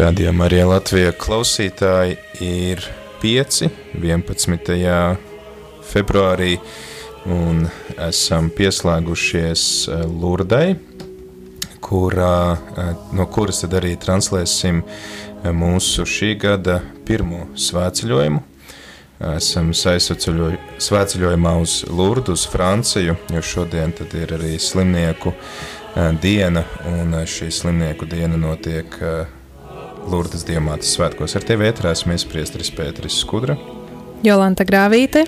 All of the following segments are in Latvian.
Radījumā arī Latvijas klausītāji ir 5. 11. februārī un esam pieslēgušies eh, Lurdai, kurā, eh, no kuras tad arī translēsim eh, mūsu šī gada pirmo svētceļojumu. Esam svētceļojumā uz Lurdu, uz Franciju, jo šodien tad ir arī slimnieku diena, un šī slimnieku diena notiek Lurdas Diemātas svētkos. Ar tevi ētrā esmu iespriestris Pēteris Skudra. Jolanta Grāvīte.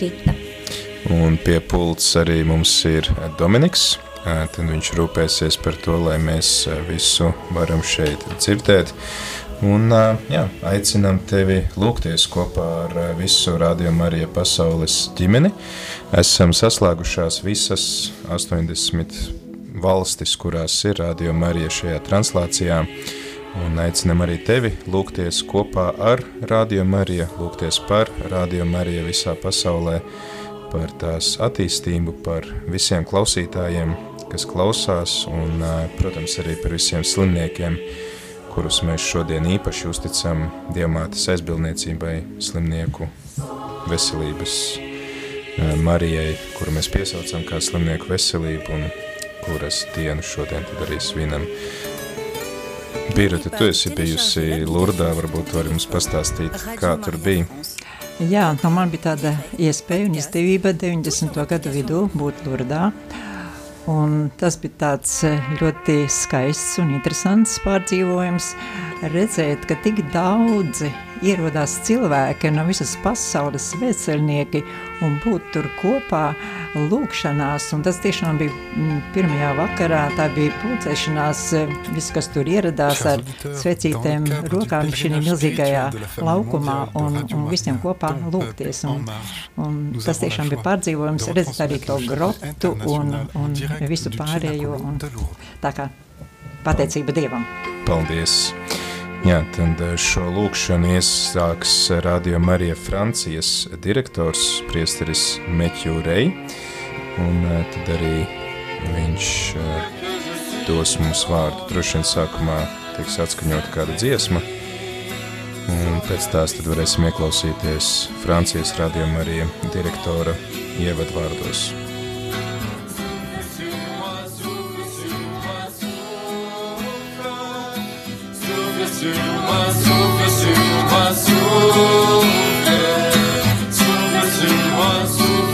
Rita. Un pie pults arī mums ir Dominiks. Tad viņš rūpēsies par to, lai mēs visu varam šeit dzirdēt. Un jā, aicinām tevi lūgties kopā ar visu rādījumu arī pasaules ģimeni. Esam saslēgušās visas 80 valstis, kurās ir Radio Marija šajā translācijā. Un aicinam arī tevi lūgties kopā ar Radio Mariju, lūgties par Radio Mariju visā pasaulē, par tās attīstību, par visiem klausītājiem, kas klausās, un, protams, arī par visiem slimniekiem, kurus mēs šodien īpaši uzticam Dievmātes aizbildniecībai slimnieku veselības Marijai, kuru mēs piesaucam kā slimnieku veselību, un kuras dienu šodien tad arī svinam. Birta, tu esi bijusi Lurdā, varbūt vari mums pastāstīt, kā tur bija? Jā, nu man bija tāda iespēja un izdevība 90. gadu vidū būt Lurdā. Un tas bija tāds ļoti skaists un interesants pārdzīvojums. Redzēt, ka tik daudzi ierodās cilvēki no visas pasaules svētceļnieki un būt tur kopā lūkšanās. Un tas tiešām bija mm, pirmajā vakarā, tā bija pulcēšanās, viss, kas tur ieradās ar svecītēm rokām šī milzīgajā laukumā un, un visiem kopā lūgties. Un, un tas tiešām bija pārdzīvojums, redzēt arī to grotu un, un visu pārējo. Un tā kā pateicība Dievam. Paldies! Jā, tad šo lūkšanu iesāks Radio Marija Francijas direktors priesteris Meķu Rei, un eh, tad arī viņš eh, dos mums vārdu. Droši vien sākumā tiks atskaņot kāda dziesma, un pēc tās tad varēsim ieklausīties Francijas Radio Marija direktora ievadvārdos. vārdos. Silva, Silva, Silva, Silva, Silva, Silva, Silva.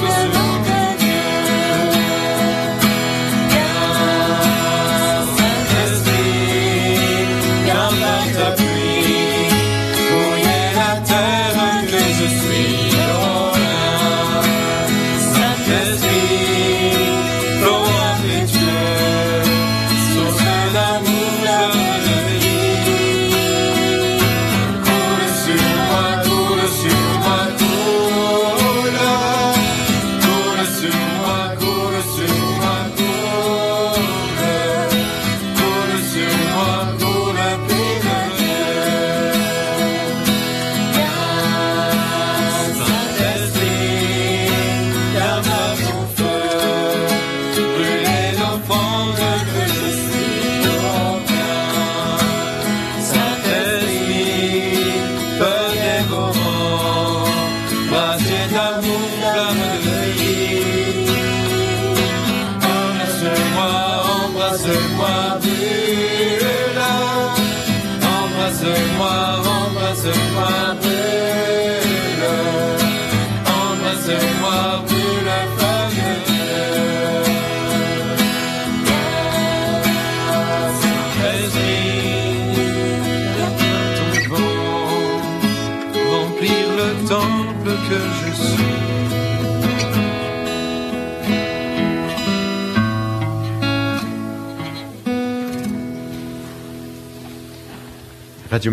Radio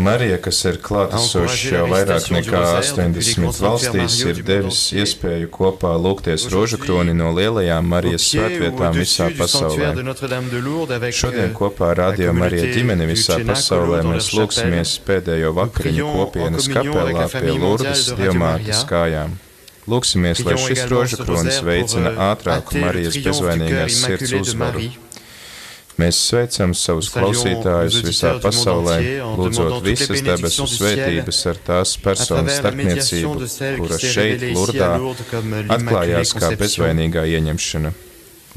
Marija, kas ir klātesošs jau vairāk nekā 80 valstīs, ir devis iespēju kopā lūgties rožu kroni no lielajām Marijas svētvietām visā pasaulē. Šodien kopā ar Radio Marija ģimeni visā pasaulē mēs lūksimies pēdējo vakariņu kopienas kapelā pie Lurdas Dievmātes kājām. Lūksimies, lai šis rožu kronis veicina ātrāku Marijas bezvainīgās sirds uzvaru. Mēs sveicam savus klausītājus visā pasaulē, lūdzot visas debesu svētības ar tās personas starpniecību, kura šeit, Lurdā, atklājās kā bezvainīgā ieņemšana.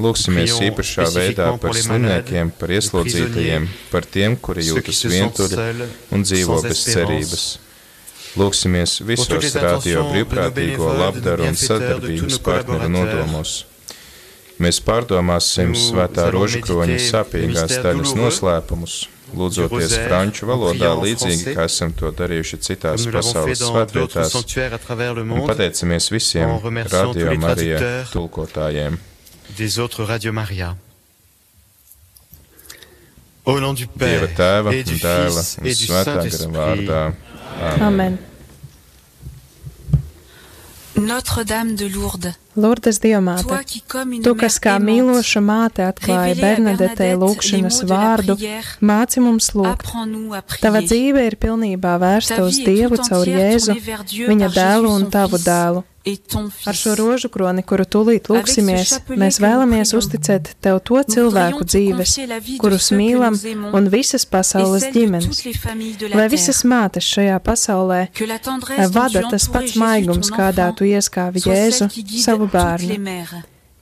Lūksimies īpašā veidā par slimniekiem, par ieslodzītajiem, par tiem, kuri jūtas vientuļi un dzīvo bez cerības. Lūksimies visos radio brīvprātīgo labdaru un sadarbības partneru nodomos. Mēs pārdomāsim svētā rožakroņa sāpīgās daļas noslēpumus, lūdzoties franču valodā līdzīgi, kā esam to darījuši citās pasaules svētvietās, un pateicamies visiem Radio Marija tulkotājiem. Des autres Radio Maria. Au nom du Dieva Père tēva et un dēla un svētā gara vārdā. Āmen. Amen. Notre-Dame de Lourdes, Lourdes une tu, kas kā mīloša māte atklāja Bernadetei lūkšanas vārdu, māci mums lūgt. Tava dzīve ir pilnībā vērsta Ta uz Dievu caur Jēzu, viņa dēlu un tavu dēlu. Ar šo rožu kroni, kuru tūlīt lūksimies, mēs vēlamies uzticēt Tev to cilvēku dzīves, kurus mīlam, un visas pasaules ģimenes. Lai visas mātes šajā pasaulē vada tas pats maigums, kādā tu ieskāvi Jēzu, savu bērnu.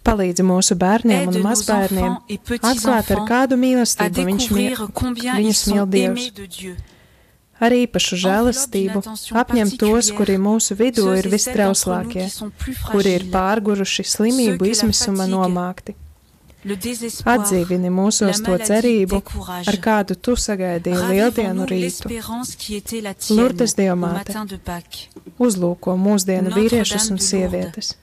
Palīdzi mūsu bērniem un mazbērniem atklāt ar kādu mīlestību viņš mīl, viņus mīl Dievs. Ar īpašu žēlastību apņem tos, kuri mūsu vidū ir vistrauslākie, kuri ir pārguruši slimību izmisuma nomākti. Atdzīvini mūsos to cerību, ar kādu tu sagaidīji lieldienu rītu. au Dievmāte. Uzlūko mūsdienu vīriešus un sievietes,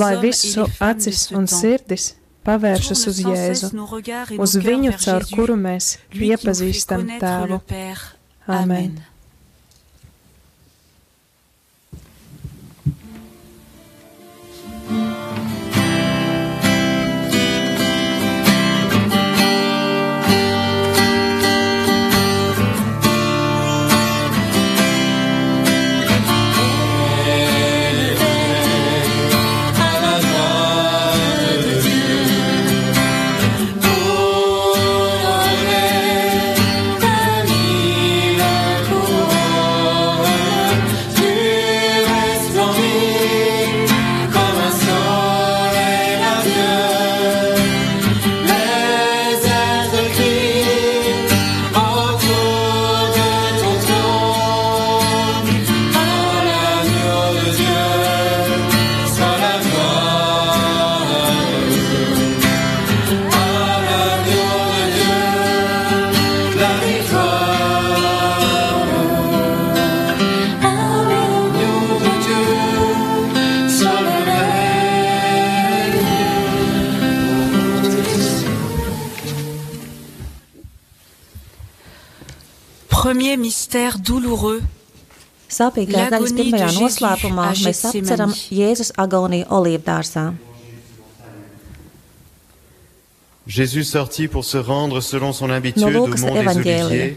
lai visu acis un sirdis pavēršas uz Jēzu, uz viņu, caur kuru mēs iepazīstam tēvu. Le Père. Amen. Amen. Sāpīgā daļas pirmajā noslēpumā mēs apceram Jēzus agoniju olīvdārzā. Jésus sortit pour se rendre selon son habitude No au mont des. Oliviers,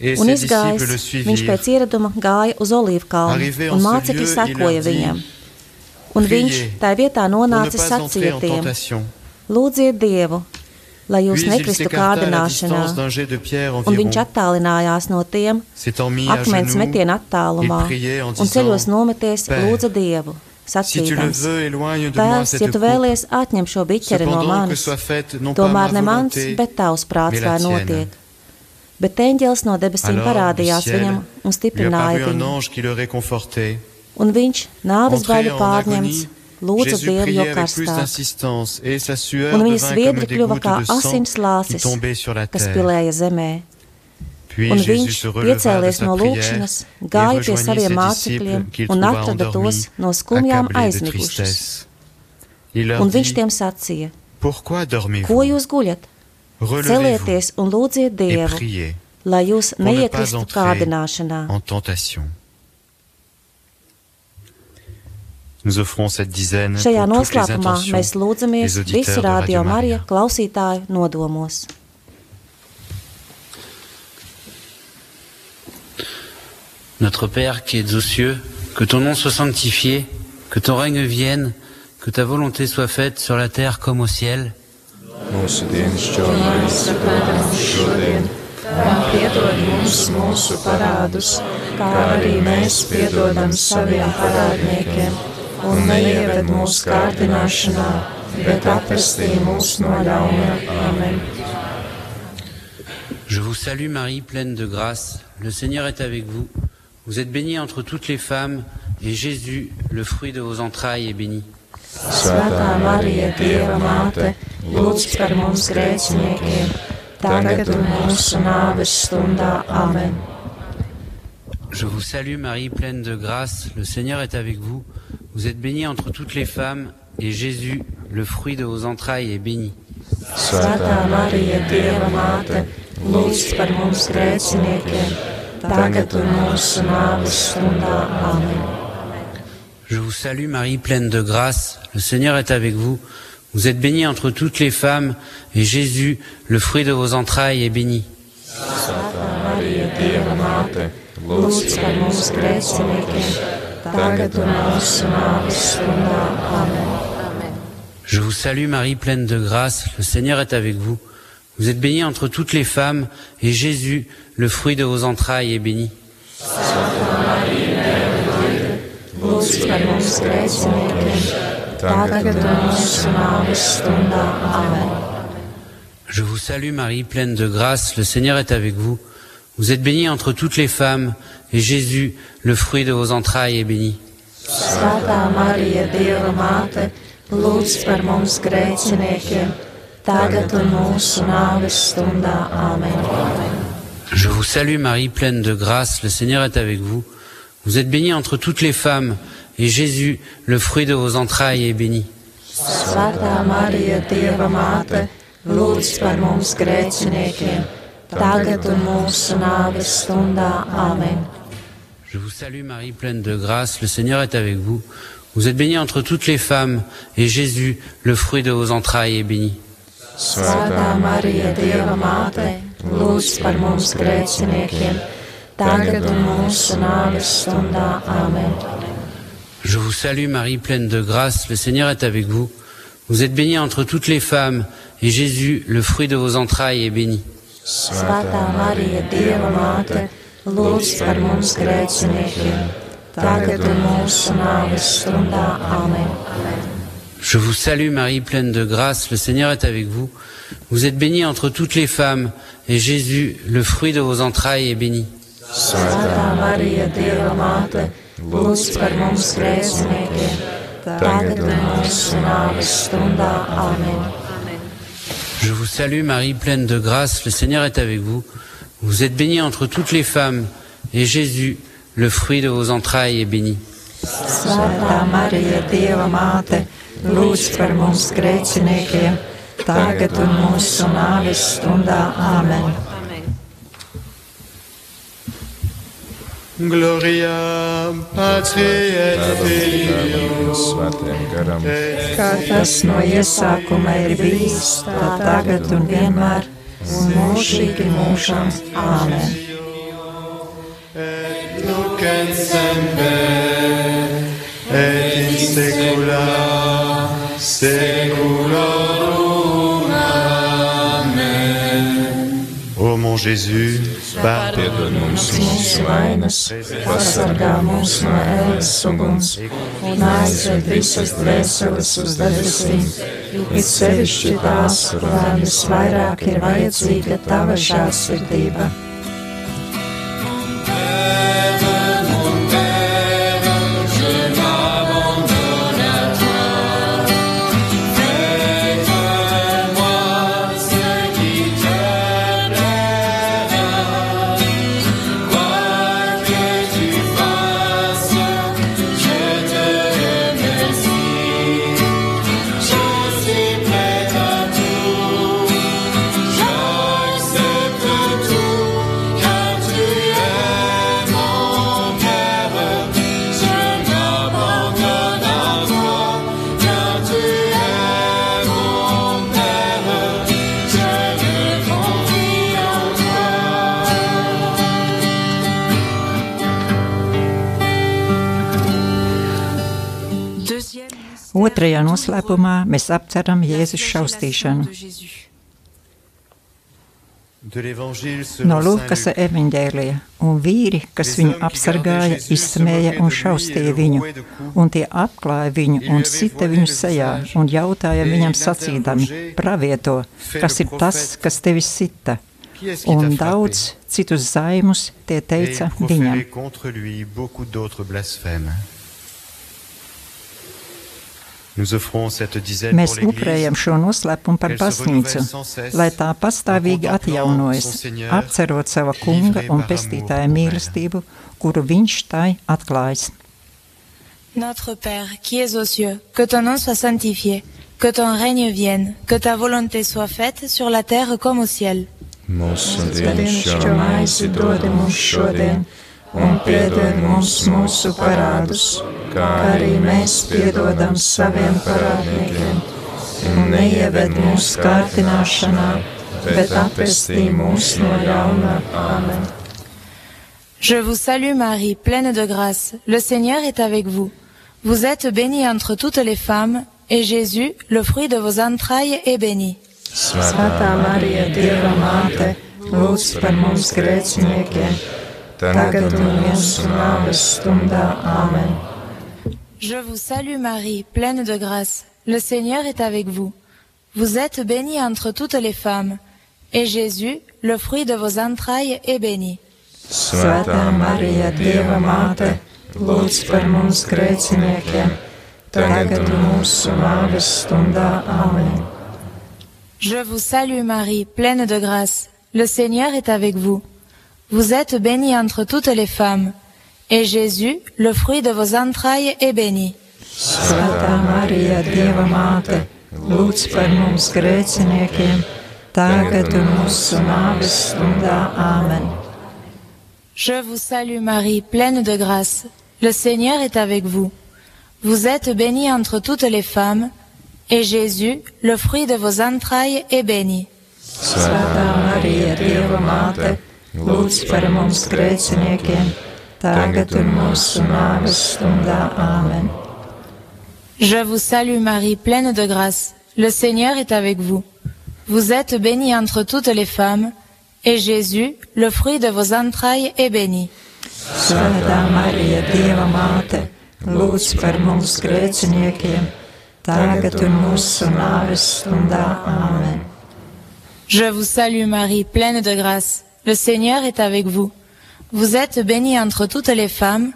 et Un ses disciples le izgājis, viņš pēc suivirent. ieraduma gāja uz olīvu kalnu, Arrivé en un ce mācekļi sekoja viņam. Un viņš tā vietā nonāca pas entrer sacīja en tiem: tentation. Lūdziet Dievu, lai jūs nekristu kārdināšanā, un viņš attālinājās no tiem, akmens metiena attālumā, un ceļos nometies lūdza Dievu, sacīdams: Tēvs, ja tu vēlies, atņem šo biķeri no manis. Tomēr ne mans, bet tavs prāts lai notiek. Bet eņģēlis no debesīm parādījās viņam un stiprināja viņu. Un viņš, nāves baļu pārņemts, agonie, lūdza Dievu jau karstāk. Un viņa sviedri kļuva kā asins la kas pilēja zemē. Un viņš, piecēlies no lūkšanas, gāja pie saviem mācekļiem un atrada tos no skumjām leur Un viņš tiem sacīja: Ko jūs guļat? Celieties un lūdziet et Dievu, lai jūs neiekristu entrer Nous offrons cette dizaine Šajā pour toutes les noslēpumā intentions mēs lūdzamies des auditeurs visu de Radio radio Marija Maria. klausītāju nodomos. Notre Père qui es aux cieux, que ton nom soit sanctifié, que ton règne vienne, que ta volonté soit faite sur la terre comme au ciel. mūsu dienascho maizi dod mums šodien, un piedod mums mūsu parādus, kā arī mēs piedodam saviem parādniekiem, un neieved mūsu kārdināšanā, bet atvestī mūs no ļauna. Amen. Je vous salue Marie, pleine de grâce. Le Seigneur est avec vous. Vous êtes bénie entre toutes les femmes, et Jésus, le fruit de vos entrailles, est béni. Svētā Marija, Dieva māte, lūdz par mums grēciniekiem, tagad un mūsu nāves stundā. Amen. Je vous salue Marie, pleine de grâce. Le Seigneur est avec vous. Vous êtes bénie entre toutes les femmes, et Jésus, le fruit de vos entrailles, est béni. Svētā Marija, Dieva māte, lūdz par mums grēciniekiem, tagad un mūsu nāves stundā. Amen. Je vous salue Marie, pleine de grâce. Le Seigneur est avec vous. Vous êtes bénie entre toutes les femmes, et Jésus, le fruit de vos entrailles, est béni. Svētā Marija, Dieva māte, Je vous salue Marie, pleine de grâce. Le Seigneur est avec vous. Vous êtes bénie entre toutes les femmes, et Jésus, le fruit de vos entrailles, est béni. Je vous salue Marie, pleine de grâce. Le Seigneur est avec vous. Vous êtes bénie entre toutes les femmes, et Jésus, le fruit de vos entrailles, est béni. Svētā Marija, Dieva māte, lūdz par mums grēciniekiem, tagad un mūsu nāves stundā. Amen. Je vous salue Marie, pleine de grâce. Le Seigneur est avec vous. Vous êtes bénie entre toutes les femmes, et Jésus, le fruit de vos entrailles, est béni. Svētā Marija, Dieva māte, lūdz par mums grēciniekiem, tagad un mūsu nāves stundā. Amen. Je vous salue Marie, pleine de grâce. Le Seigneur est avec vous. Vous êtes bénie entre toutes les femmes, et Jésus, le fruit de vos entrailles, est béni. Svētā Marija, Dieva māte, lūdz par mums grēciniekiem, tagad un mūsu nāves stundā. Amen. Je vous salue Marie, pleine de grâce. Le Seigneur est avec vous. Vous êtes bénie entre toutes les femmes, et Jésus, le fruit de vos entrailles, est béni. Svētā Marija, Dieva māte, lūdz par mums grēciniekiem, tagad un mūsu nāves stundā. Amen. Je vous salue Marie, pleine de grâce. Le Seigneur est avec vous. Vous êtes bénie entre toutes les femmes, et Jésus, le fruit de vos entrailles, est béni. Svētā Marija, Dieva māte, lūdz par mums grēciniekiem, tagad un mūsu nāves stundā. Amen. Je vous salue Marie, pleine de grâce. Le Seigneur est avec vous. Vous êtes bénie entre toutes les femmes, et Jésus, le fruit de vos entrailles, est béni. Nāves stundā. Āmen! Gloria Patri et Filio Svētajam garam, Kā tas no iesākuma ir bijis, tā tagad un vienmēr, un mūžīgi mūžam. Āmen! et nunc et semper et in saecula saeculorum. Ô mon Jésus, piedod mums mūsu vainas, pasargā mūs no ēles uguns. Un aizved visas dvēseles uz debesīm, it sevišķi tās, kurām visvairāk ir vajadzīga tava žēlsirdība. Otrajā noslēpumā mēs apceram Jēzus šaustīšanu. No Lūkas Luc. evaņģēlija, un vīri, kas viņu apsargāja, izsmēja un šaustīja viņu, un tie apklāja viņu un sita viņu sejā, un jautāja viņam sacīdami, pravieto, kas ir tas, kas tevi sita, un daudz citus zaimus tie teica viņam. Mēs pour upurējam šo noslēpumu par baznīcu, lai tā pastāvīgi atjaunojas, apcerot sava kunga un pestītāja mīlestību, kuru viņš tai atklājas. Notre Père, qui es aux cieux, que ton nom soit sanctifié, que ton règne vienne, que ta volonté soit faite sur la terre comme au ciel. Mūsu mums šodien, un piedod mums mūsu parādus, kā arī mēs piedodam saviem parādniekiem. Un neieved mūsu kārtināšanā, bet apestī mūs no ļaunā. Amen. Je vous salue Marie, pleine de grâce. Le Seigneur est avec vous. Vous êtes bénie entre toutes les femmes, et Jésus, le fruit de vos entrailles, est béni. Svētā Marija, Dieva māte, lūdz par mums grēciniekiem, tagad un mūsu nāves stundā. Amen. Je vous salue Marie, pleine de grâce. Le Seigneur est avec vous. Vous êtes bénie entre toutes les femmes, et Jésus, le fruit de vos entrailles, est béni. Svētā Marija, Dieva māte, lūdz par mums grēciniekiem, tagad un mūsu nāves stundā. Amen. Je vous salue Marie, pleine de grâce. Le Seigneur est avec vous. Vous êtes bénie entre toutes les femmes, et Jésus, le fruit de vos entrailles, est béni. Svētā Marija, Dieva māte, lūdz par mums grēciniekiem, tagad un mūsu nāves stundā. Āmen. Je vous salue Marie, pleine de grâce. Le Seigneur est avec vous. Vous êtes bénie entre toutes les femmes, et Jésus, le fruit de vos entrailles, est béni. Svētā Marija, Dieva māte, lūdz par mums grēciniekiem, tagad un mūsu nāves stundā. Āmen. Je vous salue Marie, pleine de grâce. Le Seigneur est avec vous. Vous êtes bénie entre toutes les femmes, et Jésus, le fruit de vos entrailles, est béni. Svētā Marija, Dieva māte, lūdz par mums grēciniekiem, tagad un mūsu nāves stundā. Āmen. Je vous salue Marie, pleine de grâce. Le Seigneur est avec vous. Vous êtes bénie entre toutes les femmes,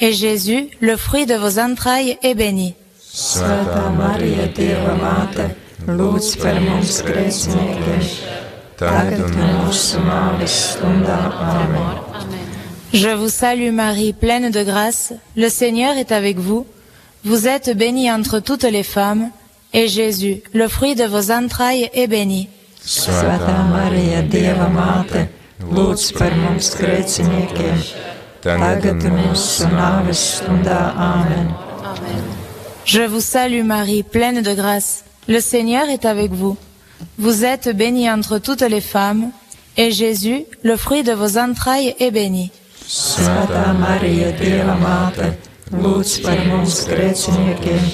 et Jésus, le fruit de vos entrailles, est béni. Svētā Marija, Dieva māte, lūdz par mums grēciniekiem, tagad un mūsu nāves stundā. Āmen. Je vous salue Marie, pleine de grâce. Le Seigneur est avec vous. Vous êtes bénie entre toutes les femmes, et Jésus, le fruit de vos entrailles, est béni. Svētā Marija, Dieva māte, lūdz par mums grēciniekiem, tagad un mūsu nāves stundā. Āmen. Je vous salue Marie, pleine de grâce. Le Seigneur est avec vous. Vous êtes bénie entre toutes les femmes, et Jésus, le fruit de vos entrailles, est béni. Svētā Marija, Dieva māte, lūdz par mums grēciniekiem,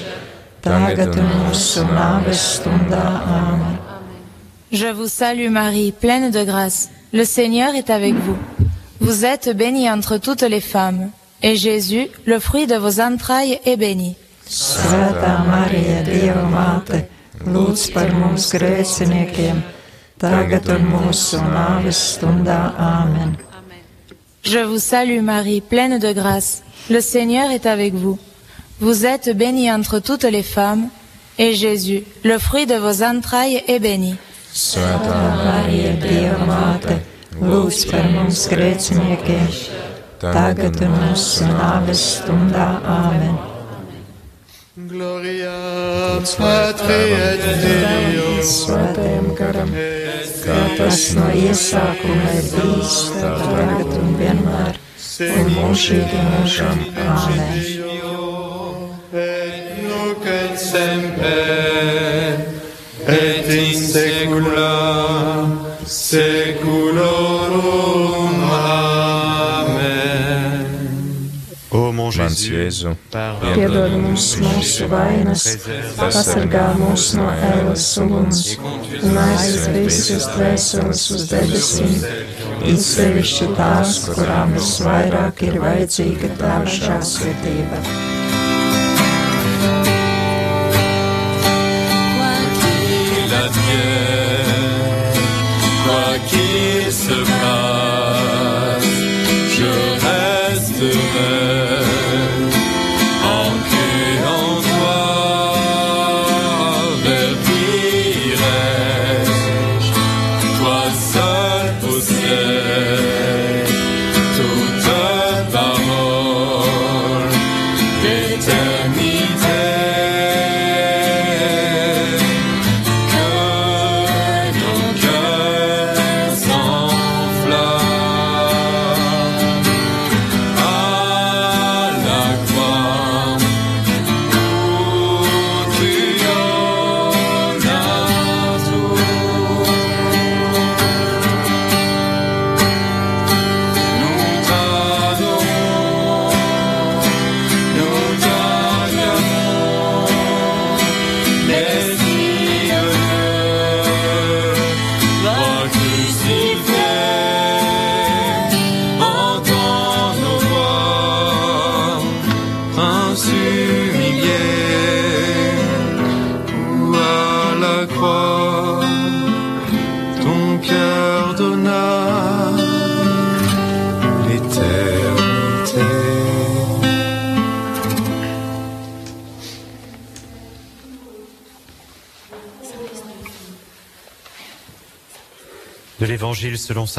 tagad un mūsu nāves stundā. Āmen. Je vous salue Marie, pleine de grâce. Le Seigneur est avec vous. Vous êtes bénie entre toutes les femmes, et Jésus, le fruit de vos entrailles, est béni. Svētā Marija, Dieva māte, lūdz par mums grēciniekiem, tagad un mūsu nāves stundā. Āmen. Je vous salue Marie, pleine de grâce. Le Seigneur est avec vous. Vous êtes bénie entre toutes les femmes, et Jésus, le fruit de vos entrailles, est béni. Svētā Marija, Dieva māte, lūdz par mums grēciniekiem, tagad un mūsu nāves stundā. Āmen. Gloria Patri et Filio Svētajam garam, kā tas no iesākuma ir bijis, tā tagad un vienmēr, un mūžīgi mūžam. Āmen. et nunc et semper saecula saeculorum. Amen. Ô mon Mans Jēzu, Piedod mums mūsu vainas, pasargā mūs no ēlas uguns un aizved visus dvēseles uz debesīm, it sevišķi tās, kurām visvairāk ir vajadzīga tava žālsirdība.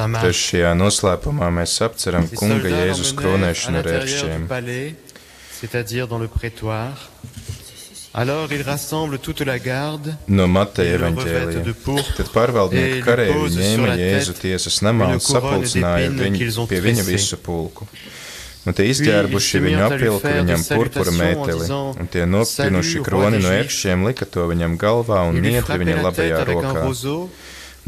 Marc. Trešajā noslēpumā mēs apceram kunga Jēzus kronēšanu ar ērkšķiem. c'est-à-dire dans le prétoire. Alors ils rassemblent toute la garde No Mateja evaņģēlija. Tad pārvaldnieki posent ņēma Jēzu tiesas namā un sapulcināja viņu, pie viņa visu pulku. Un tie izģērbuši viņu apvilka viņam purpura mēteli, un tie noptinuši "Salut, kroni no ērkšķiem lika to viņam galvā un niedri viņa labajā rokā.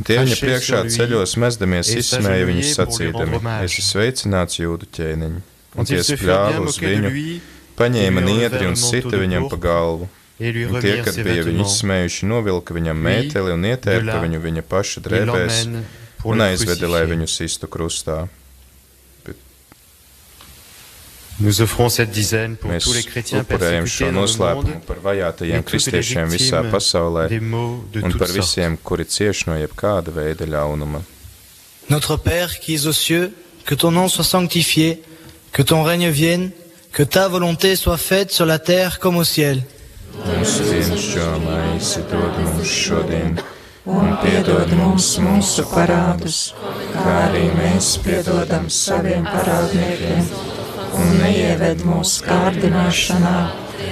Tie viņa priekšā ceļos mezdamies izsmēja viņu sacīdami. Es esmu sveicināts jūdu ķēniņ. Un tie spļāva uz viņu, paņēma niedri un sita viņam pa galvu. Un tie, kad bija viņu izsmējuši, novilka viņam mēteli un ietērpa viņu viņa paša drēbēs un aizveda, lai viņu sistu krustā. Nous offrons cette dizaine pour Mēs tous les chrétiens upurējam šo persécutés dans le noslēpumu monde par vajātajiem kristiešiem visā pasaulē des maux de un par sortes. visiem, kuri cieš no jebkāda veida ļaunuma. Notre Père qui es aux cieux, que ton nom soit sanctifié, que ton règne vienne, que ta volonté soit faite sur la terre comme au ciel. Mūsu dienascho maizi dod mums šodien, un piedod mums mūsu parādus, kā arī mēs piedodam saviem parādniekiem, un neieved mūsu kārdināšanā,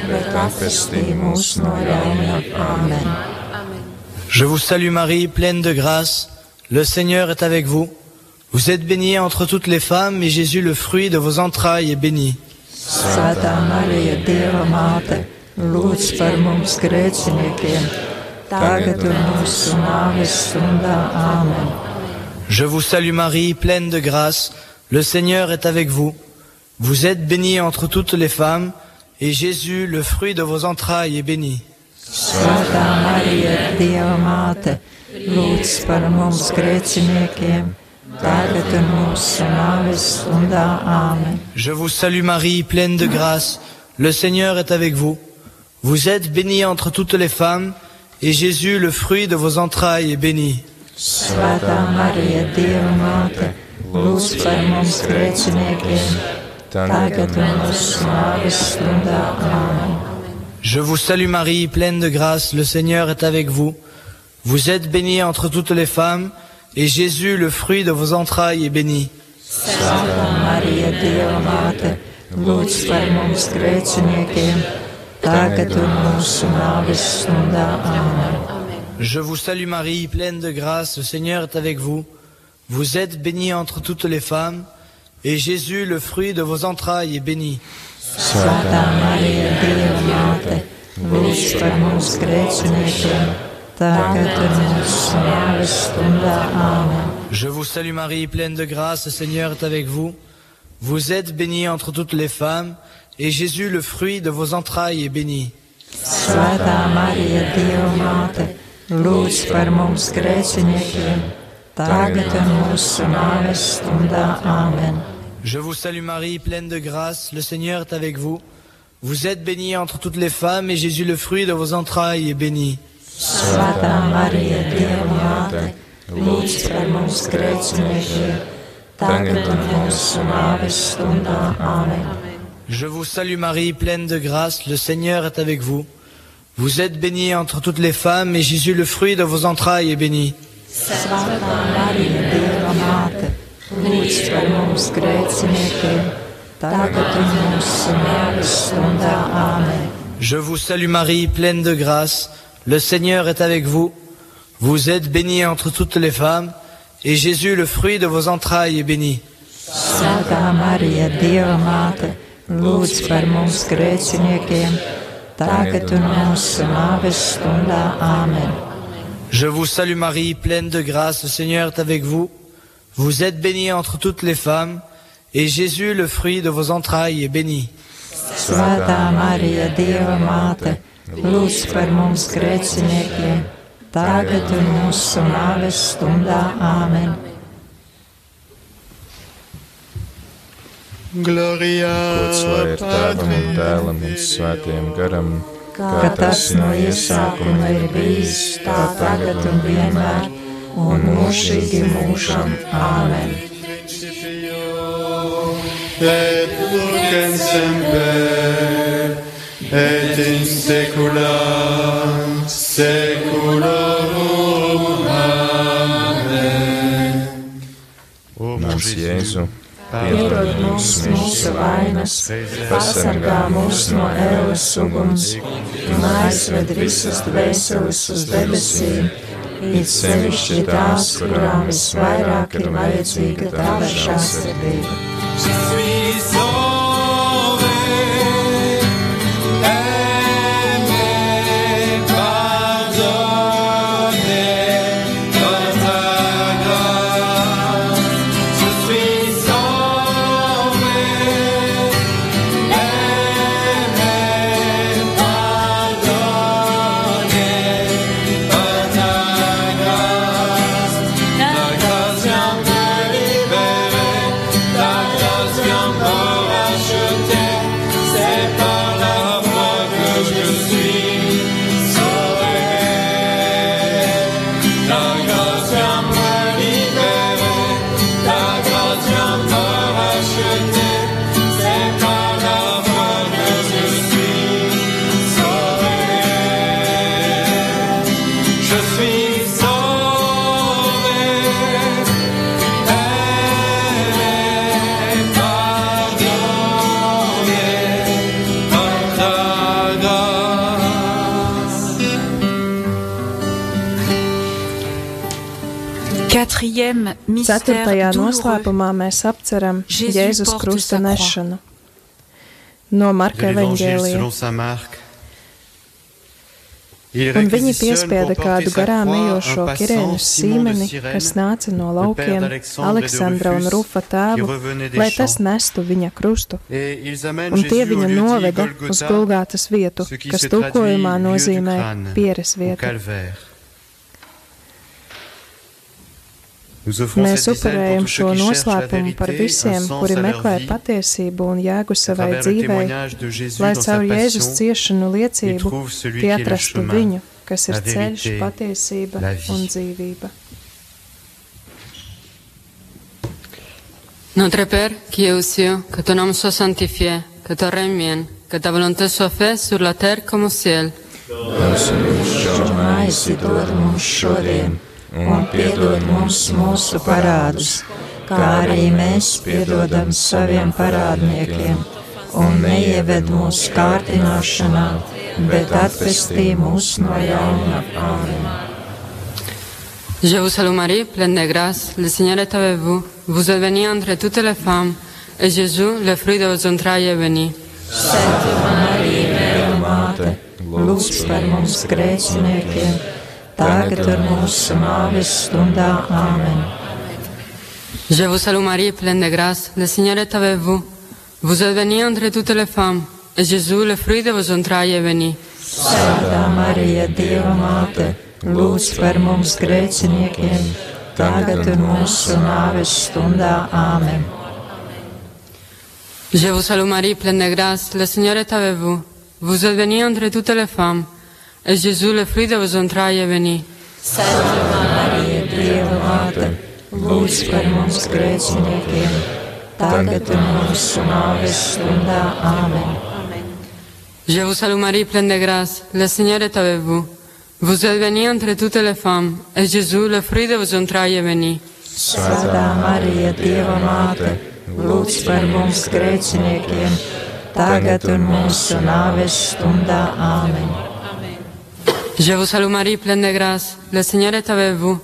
bet atvestī mūs no ļaunā. Āmen! Je vous salue Marie, pleine de grâce. Le Seigneur est avec vous. Vous êtes bénie entre toutes les femmes, et Jésus, le fruit de vos entrailles, est béni. Svētā Marija, Dieva māte, lūdz par mums grēciniekiem, tagad un mūsu nāves stundā. Āmen! Je vous salue Marie, pleine de grâce. Le Seigneur est avec vous. Vous êtes bénie entre toutes les femmes, et Jésus, le fruit de vos entrailles, est béni. Je vous salue Marie, pleine de grâce. Le Seigneur est avec vous. Vous êtes bénie entre toutes les femmes, et Jésus, le fruit de vos entrailles, est béni. Je vous salue Marie, pleine de grâce. Le Seigneur est avec vous. Vous êtes bénie entre toutes les femmes, et Jésus, le fruit de vos entrailles, est béni. Je vous salue Marie, pleine de grâce, le Seigneur est avec vous. Vous êtes bénie entre toutes les femmes, et Jésus, le fruit de vos entrailles, est béni. Je vous salue Marie, pleine de grâce, le Seigneur est avec vous. Vous êtes bénie entre toutes les femmes, et Jésus, le fruit de vos entrailles, est béni. Mums Je vous salue Marie, pleine de grâce, le Seigneur est avec vous. Vous êtes bénie entre toutes les femmes, et Jésus, le fruit de vos entrailles, est béni. Je vous salue Marie, pleine de grâce, le Seigneur est avec vous. Vous êtes bénie entre toutes les femmes, et Jésus, le fruit de vos entrailles, est béni. Svētā Marija, Dieva māte, lūdz par mums grēciniekiem, tagad un mūsu nāves stundā. Āmen. Je vous salue Marie, pleine de grâce, le Seigneur est avec vous. Vous êtes bénie entre toutes les femmes, et Jésus, le fruit de vos entrailles, est béni. Svētā Marija, Dieva māte, lūdz par mums grēciniekiem, tagad un mūsu nāves stundā. Āmen. Je vous salue Marie, pleine de grâce, le Seigneur est avec vous. Vous êtes bénie entre toutes les femmes, et Jésus, le fruit de vos entrailles, est béni. Svētā Marija, Dieva māte, lūdz par mums grēciniekiem, tagad un mūsu nāves stundā. Āmen. Gloria tēvam un garam, Kā tas no iesākuma ir bijis, tā tagad un vienmēr, un mūžīgi mūžam. Āmen. et lurken semper, et in secula seculorum. Amen. Mon Mans Jésus, Jēzu, Piedod mums mūsu vainas, pasargā mūs no ēles uguns un aizved visas dvēseles uz debesīm, it sevišķi tās, kurām visvairāk ir vajadzīga tava žāsirdība. Ceturtajā noslēpumā mēs apceram Jēzus krusta nešanu. No Marka evaņģēlija. Un viņi piespieda kādu garām ejošo de sīmeni, kas nāca no laukiem, Aleksandra un Rufa tēvu, lai tas nestu viņa krustu. Un tie viņu noveda uz Golgātas vietu, kas tulkojumā nozīmē pieres ou Mēs upurējam šo noslēpumu par visiem, kuri meklē patiesību un jēgu savai dzīvei, lai caur Jēzus ciešanu liecību tie atrastu viņu, kas ir ceļš, patiesība un dzīvība. Notre Père qui es aux cieux, que ton nom soit sanctifié, que ton règne vienne, que ta volonté soit faite sur la terre comme au ciel. Maizi dod mums šodien, un piedod mums mūsu parādus, kā arī mēs piedodam saviem parādniekiem, un neieved mūsu kārdināšanā, bet atvestī mūs no ļauna. Āmen. Je vous salue Marie, pleine de grâce, le Seigneur est avec vous. Vous êtes bénie entre toutes les femmes, et Jésus, le fruit de vos entrailles, est béni. Svētā Marija, Dieva māte, lūdz par mums grēciniekiem, tagad un mūsu nāves stundā. Āmen. Je vous salue Marie, pleine de grâce, le Seigneur est avec vous. Vous êtes bénie entre toutes les femmes, et Jésus, le fruit de vos entrailles, est béni. Svētā Marija, Dieva māte, lūdz par mums grēciniekiem, tagad un mūsu nāves stundā. Āmen. Je vous salue Marie, pleine de grâce, le Seigneur est avec vous. Vous êtes bénie entre toutes les femmes, et Jésus, le fruit de vos entrailles, est béni. Marija, Dieva māte, lūdz par mums grēciniekiem, tagad un mūsu nāves stundā. Āmen. Je vous salue Marie, pleine de grâce, le Seigneur est avec vous. Vous êtes bénie entre toutes les femmes, et Jésus, le fruit de vos entrailles, est béni. Svētā Marija, Dieva māte, lūdz par mums grēciniekiem, tagad un mūsu nāves stundā. Āmen. Je vous salue Marie, pleine de grâce, le Seigneur est avec vous.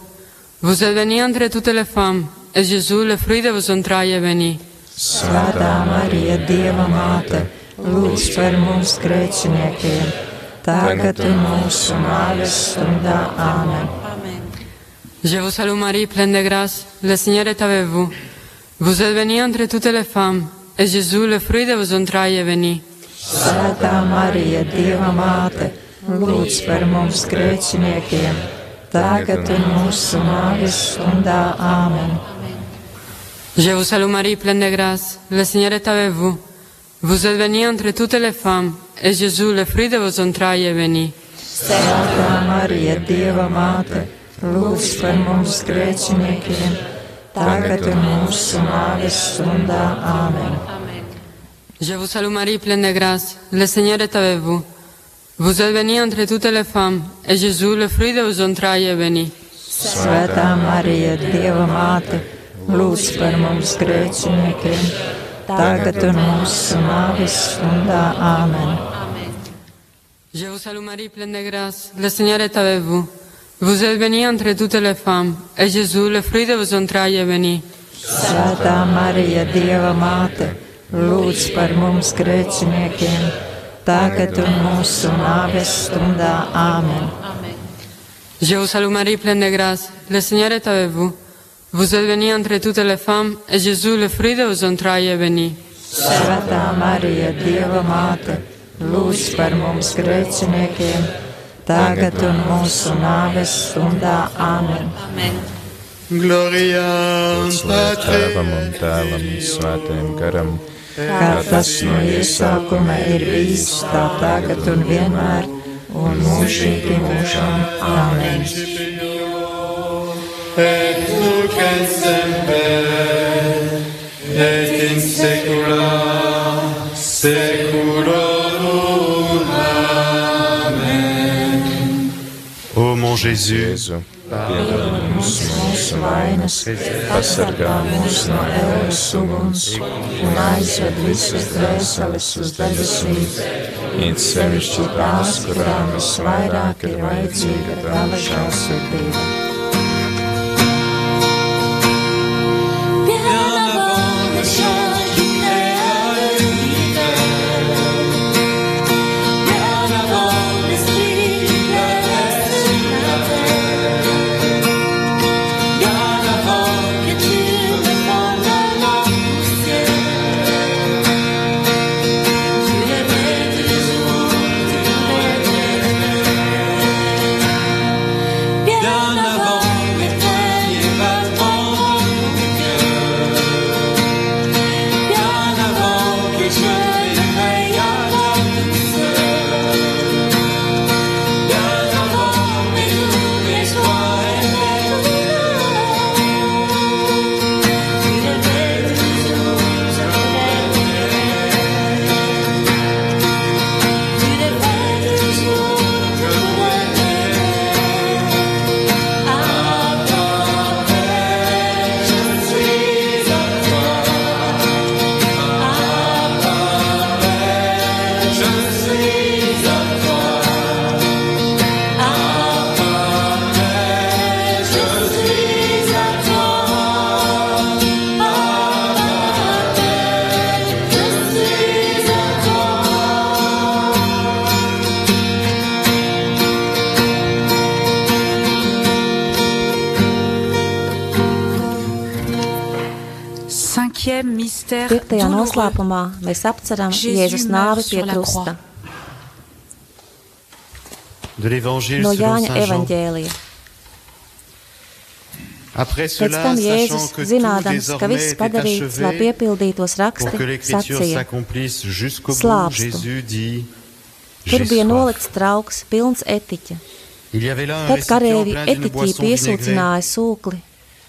Vous êtes bénie entre toutes les femmes, et Jésus, le fruit de vos entrailles, est béni. Svētā Marija, Dieva māte, lūdz par mums grēciniekiem, tagad un mūsu nāves stundā. Āmen. Je vous salue Marie, pleine de grâce, le Seigneur est avec vous. Vous êtes bénie entre toutes les femmes, et Jésus, le fruit de vos entrailles, est béni. Svētā Marija, Dieva māte, lūdz par mums grēciniekiem, tagad un mūsu nāves stundā. Āmen. Je vous salue Marie, pleine de grâce, le Seigneur est avec vous. Vous êtes bénie entre toutes les femmes, et Jésus, le fruit de vos entrailles, est béni. Svētā Marija, Dieva māte, lūdz par mums grēciniekiem, tagad un mūsu nāves stundā. Āmen. Je vous salue Marie, pleine de grâce, le Seigneur est avec vous. Vous êtes bénie entre toutes les femmes, et Jésus, le fruit de vos entrailles, est béni. Svētā Marija, Dieva māte, lūdz par mums grēciniekiem, tagad un mūsu nāves stundā. Āmen. Je vous salue Marie, pleine de grâce, le Seigneur est avec vous. Vous êtes bénie entre toutes les femmes, et Jésus, le fruit de vos entrailles, est béni. Svētā Marija, Dieva māte, lūdz par mums grēciniekiem, tagad un mūsu nāves stundā. Āmen. Je vous salue Marie, pleine de grâce, le Seigneur est avec vous. Vous êtes bénie entre toutes les femmes, et Jésus, le fruit de vos entrailles, est béni. Svētā Marija, Dieva māte, lūdz par mums grēciniekiem, tagad un mūsu nāves stundā. Āmen. Gloria Slavu Tēvam un Dēlam un Svētajam garam, Kā tas no iesākuma ir bijis, tā tagad un vienmēr, un mūžīgi mūžām. Āmen. et nunc et semper, et in saecula saeculorum. Jésus, mums mūsu vainas, pasargā mūs no ēras uguns un aizved visas dvēseles uz debesīm. It sevišķi tās, kurām visvairāk ir vajadzīga tava žēlsirdība. Noslēpumā mēs apceram Jēzus nāvi pie la krusta. De l'évangile No selon Jāņa saint Jean. evaņģēlija. Pēc cela, tam sachant Jēzus, zinādams, ka viss padarīts, lai piepildītos raksti, sacīja. Slāpstu. Jésus dit Tur bija nolikts trauks, pilns etiķa. Il y avait là un Tad d'une etiķī piesūcināja sūkli,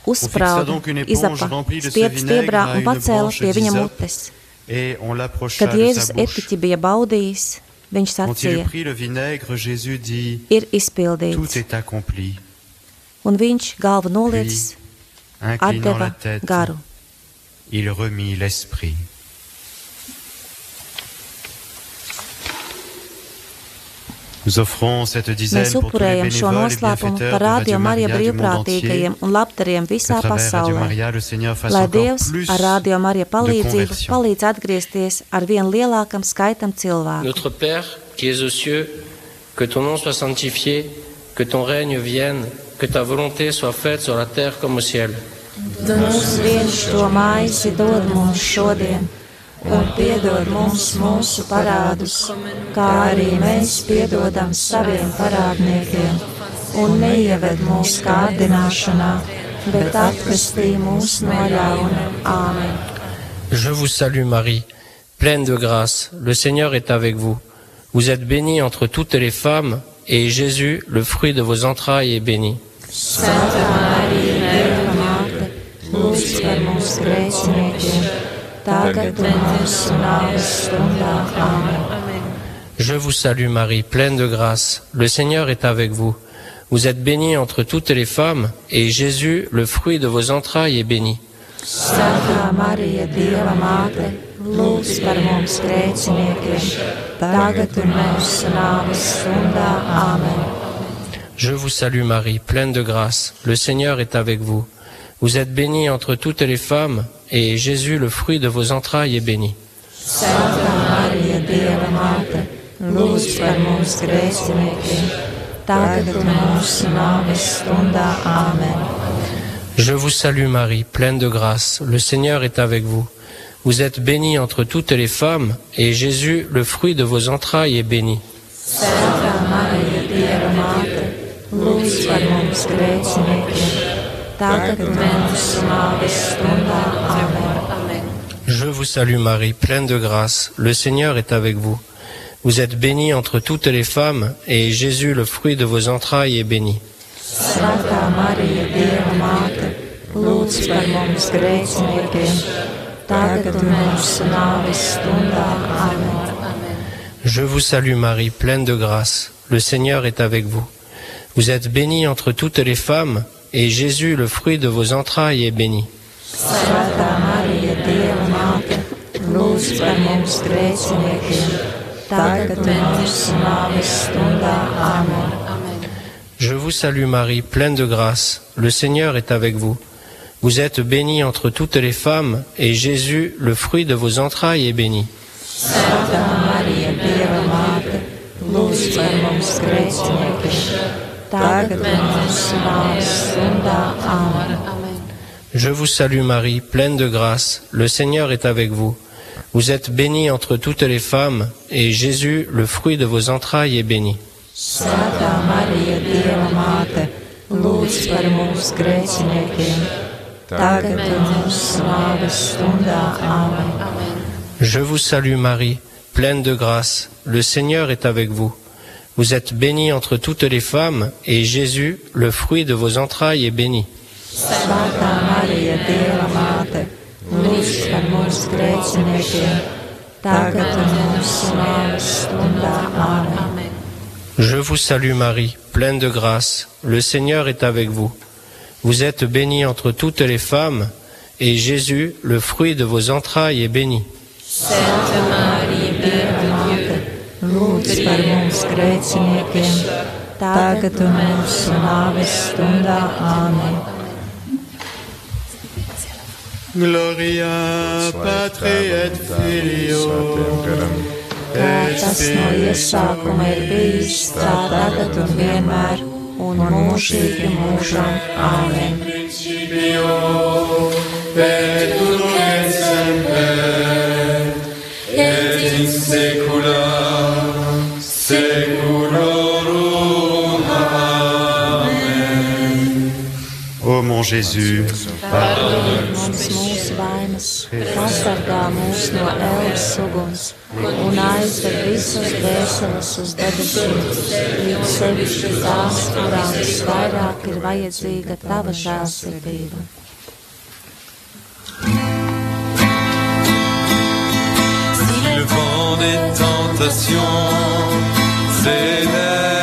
uzsprāda, izapa, vinaigre stiebrā un pacēla pie viņa mutes. Et on l'approcha Kad de Jēzus etiķi bija baudījis, viņš Quand il eut sacīja, pris le vinaigre, Jésus dit ir Tout izpildīts. est accompli. Un viņš galvu noliecis, Inclinant la atdeva tête, garu. il remit l'esprit. Mēs upurējam šo noslēpumu par de Radio Marija brīvprātīgajiem un labdariem visā pasaulē. Lai Dievs plus ar Radio Marija palīdzību conversion. palīdz atgriezties ar vien lielākam skaitam cilvēku. Notre Père qui es aux cieux, que ton nom soit sanctifié, que ton règne vienne, que ta volonté soit faite sur la terre comme au ciel. Mūsu dienas to maizi dod mums šodien, un piedod mums mūsu parādus, kā arī mēs piedodam saviem parādniekiem, un neieved mūsu kārdināšanā, bet atpestī mūs no ļauna. Āmen! Je vous salue Marie, pleine de grâce, le Seigneur est avec vous. Vous êtes bénie entre toutes les femmes, et Jésus, le fruit de vos entrailles, est béni. Svētā Marija, Dieva māte, lūdz par Je vous salue Marie, pleine de grâce, le Seigneur est avec vous. Vous êtes bénie entre toutes les femmes, et Jésus, le fruit de vos entrailles, est béni. Svētā Marija, Dieva māte, lūdz par mums grēciniekiem, tagad un mūsu nāves stundā. Āmen! Je vous salue Marie, pleine de grâce, le Seigneur est avec vous. Vous êtes bénie entre toutes les femmes, et Jésus, le fruit de vos entrailles, est béni. Āmen! Je vous salue Marie, pleine de grâce, le Seigneur est avec vous. Vous êtes bénie entre toutes les femmes, et Jésus, le fruit de vos entrailles, est béni. Je vous salue Marie, pleine de grâce, le Seigneur est avec vous. Vous êtes bénie entre toutes les femmes, et Jésus, le fruit de vos entrailles, est béni. Svētā Marija, Dieva māte, lūdz par mums grēciniekiem, tagad un mūsu nāves stundā. Āmen! Je vous salue Marie, pleine de grâce, le Seigneur est avec vous. Vous êtes bénie entre toutes les femmes, et Jésus, le fruit de vos entrailles, est béni. Svētā Marija, Dieva māte, lūdz par mums grēciniekiem, tagad un mūsu nāves stundā. Āmen! Je vous salue Marie, pleine de grâce, le Seigneur est avec vous. Vous êtes bénie entre toutes les femmes, et Jésus, le fruit de vos entrailles, est béni. Lūdz par mums grēciniekiem, tagad! Je vous salue Marie, pleine de grâce, le Seigneur est avec vous. Vous êtes bénie entre toutes les femmes, et Jésus, le fruit de vos entrailles, est béni. Je vous salue Marie, pleine de grâce, le Seigneur est avec vous. Vous êtes bénie entre toutes les femmes, et Jésus, le fruit de vos entrailles, est béni. Je vous salue Marie, pleine de grâce, le Seigneur est avec vous. Vous êtes bénie entre toutes les femmes, et Jésus, le fruit de vos entrailles, est béni. Marija, Dieva māte, lūdz par mums grēciniekiem, tagad un mūsu nāves stundā. Āmen! Gloria patri et filio. Kā tas no iesākuma ir bijis, tā tagad un vienmēr, un mūžīgi mūžam. Āmen! Et in secula Jésus, Pardod mums mūsu vainas, pasargā mūs no ēlas uguns un aizved visas dvēseles uz debesīm, līdz sevišķi tās, kurām visvairāk ir vajadzīga tava žēlsirdība. Si le vent des tentations s'élève,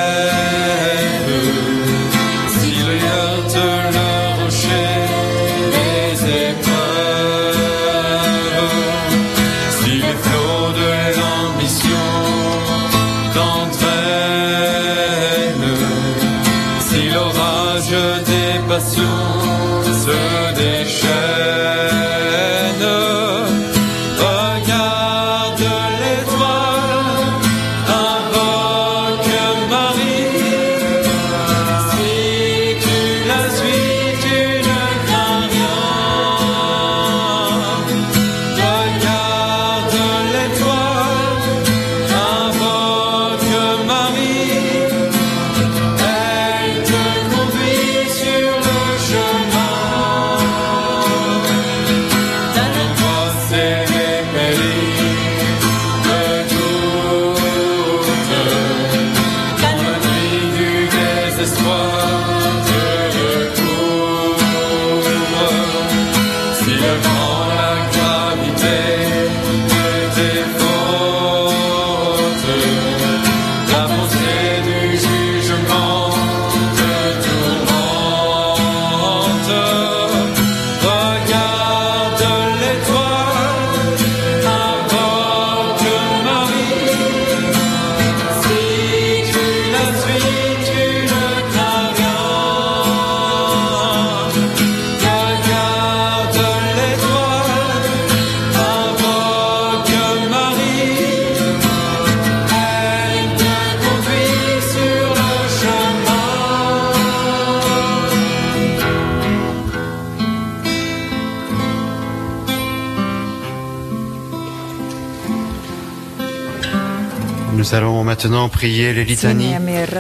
maintenant prier les litanies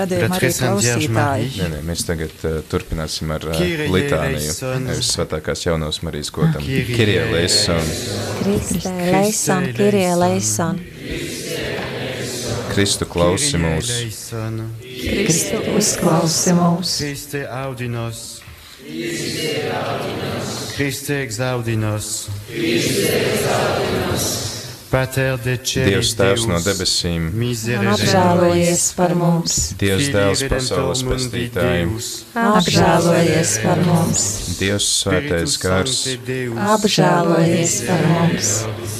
de la très sainte Vierge. Marie. Nē, nē, mēs tagad uh, turpināsim ar uh, litāniju. Nevis svētākās jaunās Marijas. Kyrie Kirie leison, Kristē, leison, Kirie, leison. Kristu klausi mūs, eleison. Kristu uzklausi mūs. Christe audinos. Christe exaudinos. Pater de Dievs Tēvs no debesīm, Apžēlojies par mums, Dievs Dēls pasaules pestītājiem, apžēlojies par mums, Dievs svētais gars, apžēlojies par mums,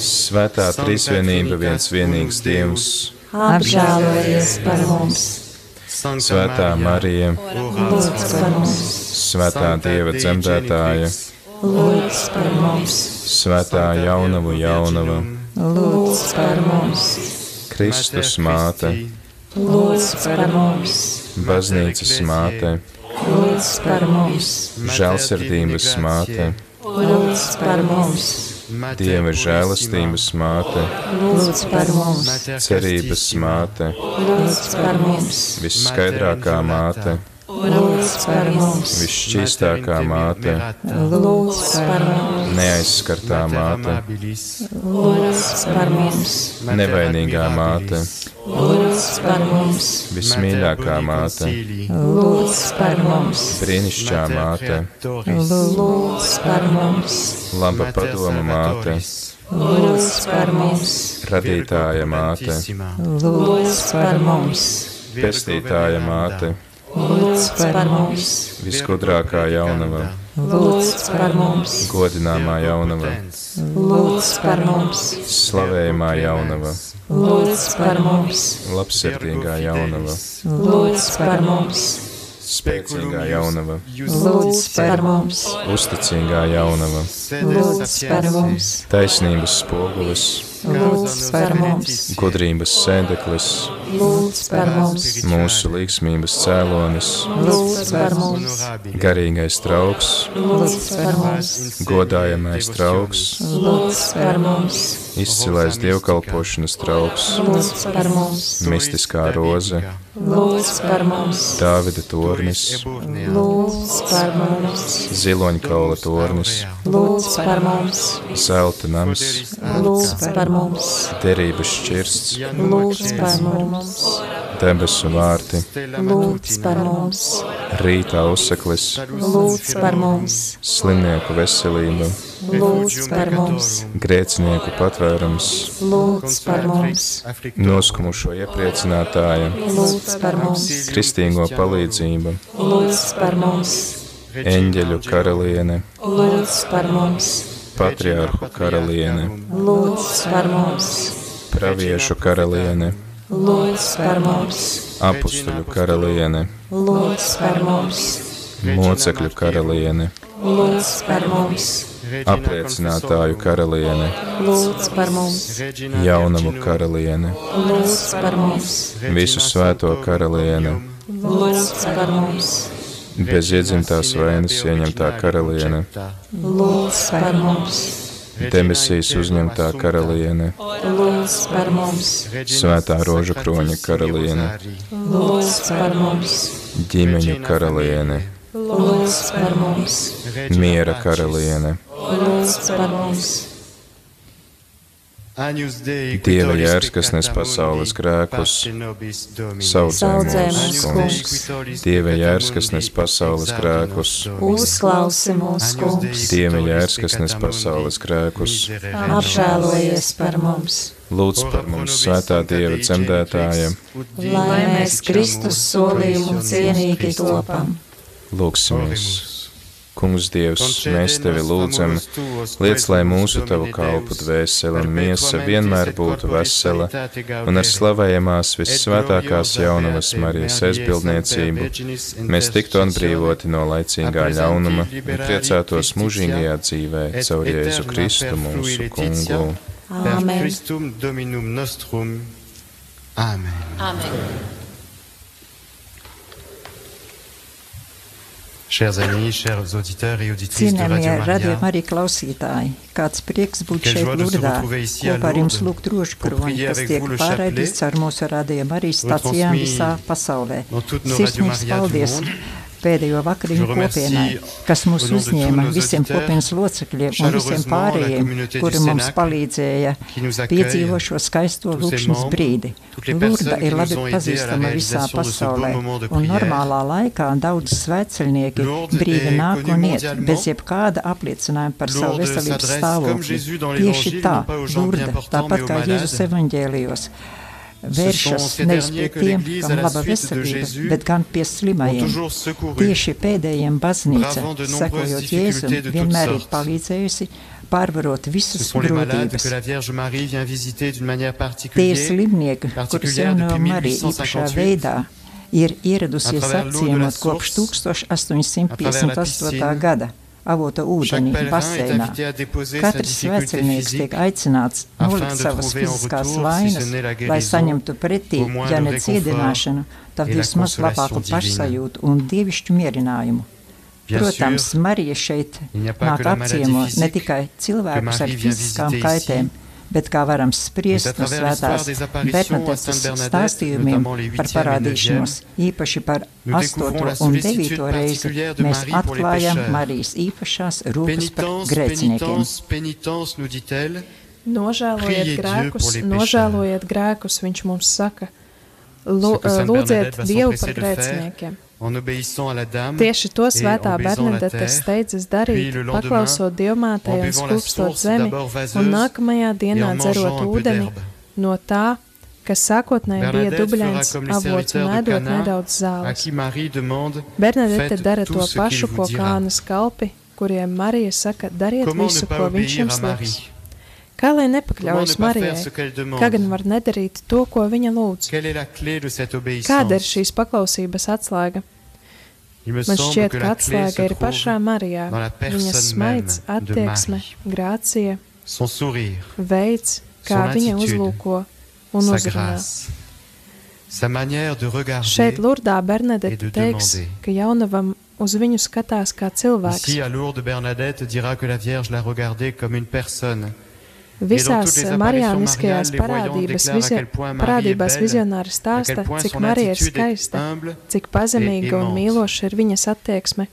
svētā trīsvienība viens vienīgs Dievs, apžēlojies par mums, svētā Marija, lūdz par mums, svētā Dieva dzemdētāja, lūdz par mums, svētā jaunavu jaunava, lūdz par mums, Kristus māte, lūdz par mums, baznīcas māte, lūdz par mums, žēlsirdības māte, lūdz par mums, Dieva žēlastības māte, lūdz par mums, cerības māte, lūdz par mums, visskaidrākā māte, lūdz par mums, visšķīstākā māte, lūdz par mums, neaizskartā māte, lūdz par mums, nevainīgā māte, lūdz par mums, vismīļākā māte, lūdz par mums, brīnišķā māte, lūdz par mums, laba padoma māte, lūdz par mums, radītāja māte, lūdz par mums, pestītāja māte, lūdz par mums, visgudrākā jaunava, lūdz par mums, godināmā jaunava, lūdz par mums, slavējamā jaunava, lūdz par mums, labsirdīgā jaunava, lūdz par mums, spēcīgā jaunava, lūdz par mums, uzticīgā jaunava, lūdz par mums, taisnības spogulis, lūdz par mums, gudrības sēdeklis, lūdz par mums, mūsu līgsmības cēlonis, lūdz par mums, garīgais trauks, lūdz par mums, godājamais trauks, lūdz par mums, izcilais dievkalpošanas trauks, lūdz par mums, mistiskā roze, lūdz par mums, Dāvida tornis, lūdz par mums, Ziloņkaula tornis, lūdz par mums, Zelta nams, lūdz par mums, derības šķirsts, lūdz par mums, debesu vārti, lūdz par mums, rīta auseklis, lūdz par mums, slimnieku veselība, lūdz par mums, grēcinieku patvērums, lūdz par mums, noskumušo iepriecinātāja, lūdz par mums, kristīgo palīdzība, lūdz par mums, eņģeļu karaliene, lūdz par mums, patriārhu karaliene, lūdz par mums, praviešu karaliene, lūdz par mums, apustuļu karaliene, lūdz par mums, mocekļu karaliene, lūdz par mums, apliecinātāju karaliene, lūdz par mums, jaunamu karaliene, lūdz par mums, visu svēto karaliene, lūdz par mums, bez iedzimtās vainas ieņemtā karaliene, lūdz par mums, debesīs uzņemtā karaliene, lūdz par mums, svētā rožu kroņa karaliene, lūdz par mums, ģimeņu karaliene, lūdz par mums, miera karaliene, lūdz par mums, Dieva jērs, kas nes pasaules grēkus, saudzē mūs, kungs. Dieva jērs, kas nes pasaules grēkus, uzklausi mūs, kungs, Dieva jērs, kas nes pasaules grēkus, apžēlojies par mums, lūdz par mums svētā Dieva dzemdētāja, lai mēs Kristus solījumu cienīgi topam. lūksimies. Kungs Dievs, mēs Tevi lūdzam, liec, lai mūsu Tavu kalpu dvēsele un miesa vienmēr būtu vesela un ar slavējamās vissvētākās jaunavas Marijas aizbildniecību mēs tiktu atbrīvoti no laicīgā ļaunuma un priecātos mūžīgajā dzīvē caur Jēzu Kristu mūsu kungu. Āmen. Christum Dominum nostrum. Amen. Amen. Chers amis, chers auditeurs et auditrices de Radio radio Maria, arī klausītāji, kāds prieks būt šeit Lurdā, retrouver ici à kopā ar jums lūgt rožu kroni, kas tiek pārraidīts ar mūsu radio stācijām retransmis visā pasaulē. Sirsnīgs Radio paldies monde. Pēdējo vakariņu kopienai, kas mūs uzņēma visiem kopienas locekļiem un visiem pārējiem, kuri mums palīdzēja piedzīvo šo skaisto lūkšanas brīdi. personnes ir labi pazīstama visā pasaulē, un normālā laikā daudz svētceļnieki est nāk un iet bez jebkāda apliecinājuma par savu veselības stāvokli. Tieši tā, mais tāpat kā Jēzus evaņģēlijos, vēršas nevis pie tiem, kam laba veselība, bet gan pie slimajiem. Tieši pēdējiem baznīca, sekojot Jēzum, vienmēr ir palīdzējusi pārvarot visas grūtības. Tie ir slimnieki, kurus jaunā depuis Marija īpašā 1858, veidā ir ieradusies apciemot kopš source, à travers la 1858. piscine. gada avota est baseinā. Katrs physique tiek aicināts nolikt savas fiziskās vainas, lai saņemtu pretī, ja ne ciedināšanu, tad vismaz labāku pašsajūtu un dievišķu mierinājumu. Protams, Marija šeit nāk apciemo ne tikai cilvēkus ar fiziskām kaitēm, bet kā varam spriest no svētās Bernadetes Sainte Bernadette, stāstījumiem notamment les par 8e et parādīšanos, īpaši par nous découvrons 8. la un sollicitude 9. reizi, mēs Marie pour les atklājam pécheurs. Marijas īpašās rūpes par grēciniekiem. Nožēlojiet grēkus, nožēlojiet grēkus, viņš mums saka. Lūdziet Dievu par grēciniekiem. Tieši to svētā Bernadete steidzas darīt, paklausot dievmātei en un source zemi, un nākamajā dienā dzerot ūdeni no tā, kas sākotnēji bija dubļains avots un ēdot nedaudz zāles. Bernadete dara to pašu, ko dira. kānas kalpi, kuriem Marija saka, dariet visu, ko viņš jums liks. Kā lai nepakļaujas Marijai? Kā gan var nedarīt to, ko viņa lūdz? Kāda ir šīs paklausības atslēga? Man šķiet, ka atslēga ir pašā Marijā. Viņas smaids, attieksme, grācija, veids, kā viņa uzlūko un uzrunā. Šeit Lurdā et Bernadette de teiks, ka jaunavam uz viņu skatās kā cilvēks. Ici, à Lourdes, Bernadette dira que la Vierge l'a regardée comme une personne Visās marijāniskajās parādības, vizio, parādībās vizionāri stāsta, cik Marija ir skaista, cik pazemīga un mīloša ir viņas attieksme.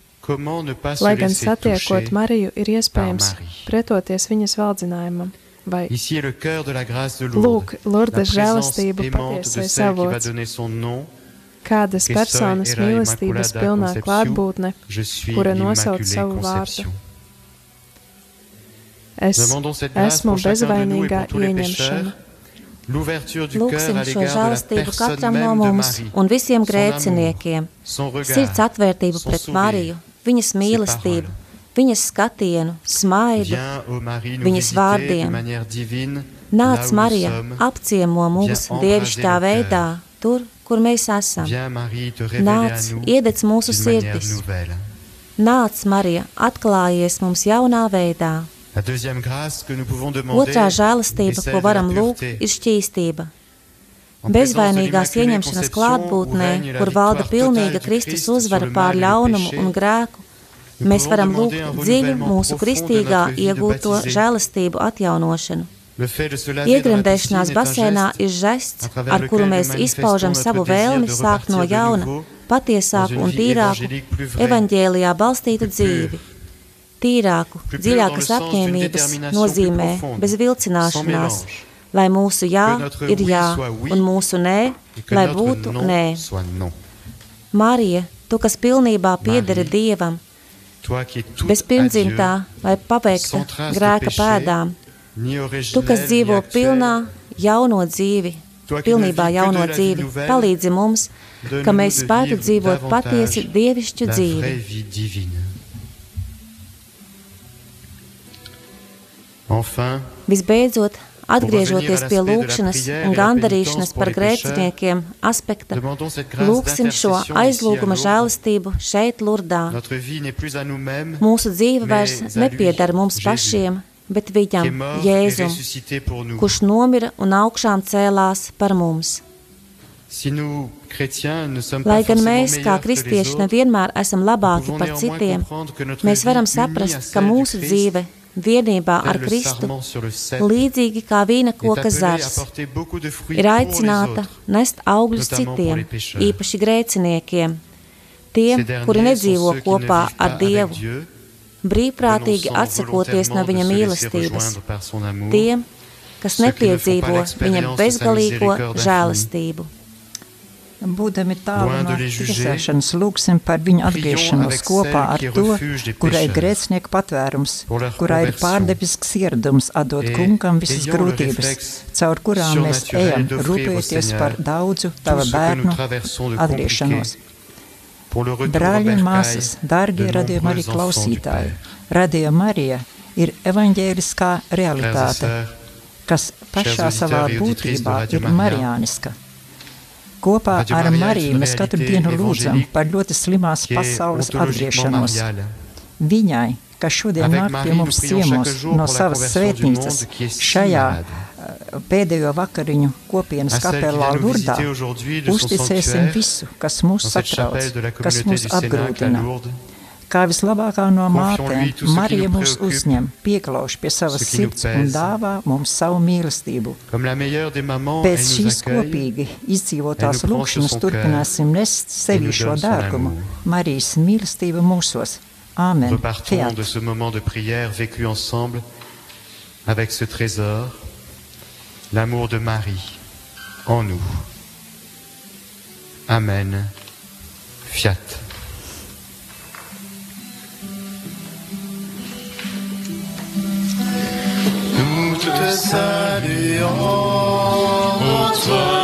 Lai gan satiekot Mariju, ir iespējams pretoties viņas valdzinājumam. Vai. Lūk, Lourdes žēlastība aimante de patiesais celle qui va avots. donner son nom. kādas personas mīlestības pilnā klātbūtne, kura nosauc savu vārdu. Es esmu bezvainīgā ieņemšana. Lūksim šo personne katram no mums un visiem grēciniekiem. Sirds atvērtību pret Mariju, viņas mīlestību, viņas skatienu, smaidu, viņas vārdiem. Nāc, Marija, apciemo mūs dievišķā veidā, tur, kur mēs esam. Nāc, iededz mūsu sirdis. Nāc, Marija, atklājies mums jaunā veidā. Otrā žēlastība, ko varam lūgt, ir šķīstība. Bezvainīgās ieņemšanas klātbūtnē, kur valda pilnīga Kristus uzvara pār ļaunumu un grēku, mēs varam lūgt dziļu mūsu kristīgā iegūto žēlastību atjaunošanu. Iegremdēšanās basēnā ir žests, ar kuru mēs izpaužam savu vēlmi sākt no jauna, patiesāku un tīrāku, evaņģēlijā balstītu dzīvi. Tīrāku, dziļākas apņēmības nozīmē, bez vilcināšanās, lai mūsu jā ir jā un mūsu nē, lai būtu nē. Marija, tu, kas pilnībā piederi Dievam, bez pirmdzimtā vai de grēka pēdām, tu, kas dzīvo pilnā jauno dzīvi, pilnībā jauno dzīvi, palīdzi mums, ka mēs spētu dzīvot patiesi dievišķu dzīvi. Visbeidzot, atgriežoties pie lūkšanas un gandarīšanas par grēciniekiem aspekta, lūksim šo aizlūguma žēlastību šeit, Lurdā. Mūsu dzīve vairs nepiedara mums pašiem, bet viņam, Jēzum, kurš nomira un augšām cēlās par mums. Lai gan mēs, kā kristieši, nevienmēr esam labāki par citiem, mēs varam saprast, ka mūsu dzīve vienībā ar Kristu, līdzīgi kā vīna koka zars, ir aicināta nest augļus citiem, īpaši grēciniekiem, tiem, kuri nedzīvo kopā ar Dievu, brīvprātīgi atsakoties no viņa mīlestības, tiem, kas nepiedzīvo viņa bezgalīgo žēlastību. Būdami tālu no tiesāšanas, lūgsim par viņu atgriešanos kopā ar to, kurai grēcinieku patvērums, kurā ir pārdebisks ieradums atdot kungam visas grūtības, caur kurām mēs ejam, Seigneur par daudzu tava bērnu atgriešanos. Brāļi un māsas, dārgie de radījuma arī klausītāji, Père. radījuma Marija ir evaņģēliskā realitāte, kas pašā savā būtībā ir marijāniska. Kopā ar Mariju mēs katru dienu lūdzam par ļoti slimās pasaules atgriešanos. Viņai, kas šodien nāk pie mums ciemos no savas svētnīcas, šajā pēdējo vakariņu kopienas kapelā Lurdā, uzticēsim visu, kas mūs satrauc, kas mūs apgrūtina. Kā vislabākā no mātēm, Marija mūs uzņem, pieklauž pie savas sirds un dāvā mums savu mīlestību. Comme la meilleure des mamans, elle Pēc nous šīs accueille kopīgi Elle izdzīvotās nous prend sur lūkšanas son turpināsim nest sevi nous šo donne son dārgumu, amour. Marijas mīlestība mūsos. Āmen. Repartons Fiat. de ce moment de prière vécu ensemble avec ce trésor, l'amour de Marie en nous. Amen. Fiat. salut en toi.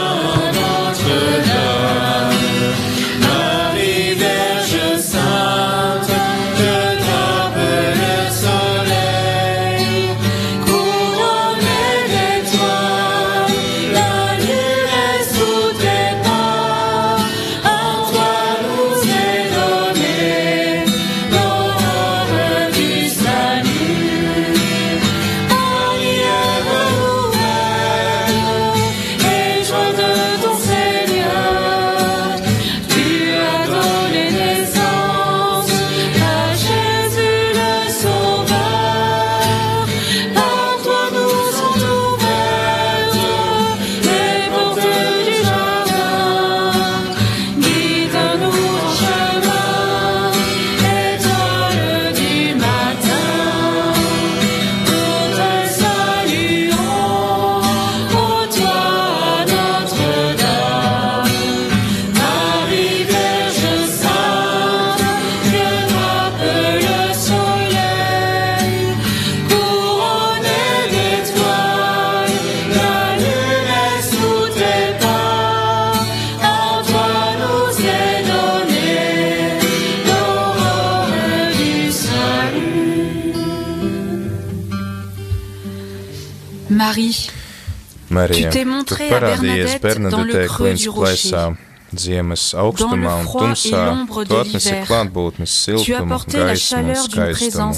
À parādījies Bernadette dans le Bernadetē creux klīns du rocher. plēsā, ziemas augstumā un tumsā, tu atnesi klātbūtnes tu siltumu, gaismu un skaistumu.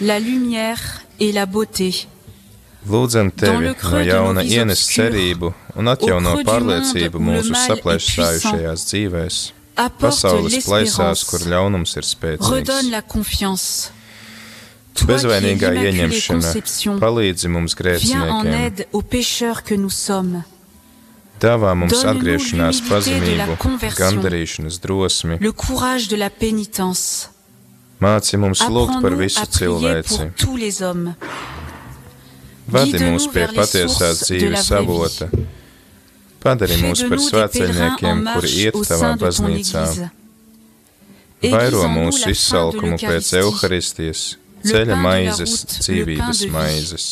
la lumière et la beauté. Lūdzam Dans tevi le no jauna ienes cerību un atjauno pārliecību mūsu saplēsājušajās dzīvēs, pasaules plaisās, kur ļaunums ir spēcīgs. Redonne la confiance. Toi qui Bezvainīgā ieņemšana palīdzi mums grēciniekiem, dāvā mums atgriešanās pazemību, gandarīšanas drosmi, Le courage de la pénitence. māci mums lūgt par visu cilvēci. pour tous les hommes. Vadi mūs pie la dzīves avota. Padari mūs par svētceļniekiem, kuri iet tavā baznīcā. Vairo mūsu izsalkumu pēc l'Eucharistie. Ceļa maizes, dzīvības maizes.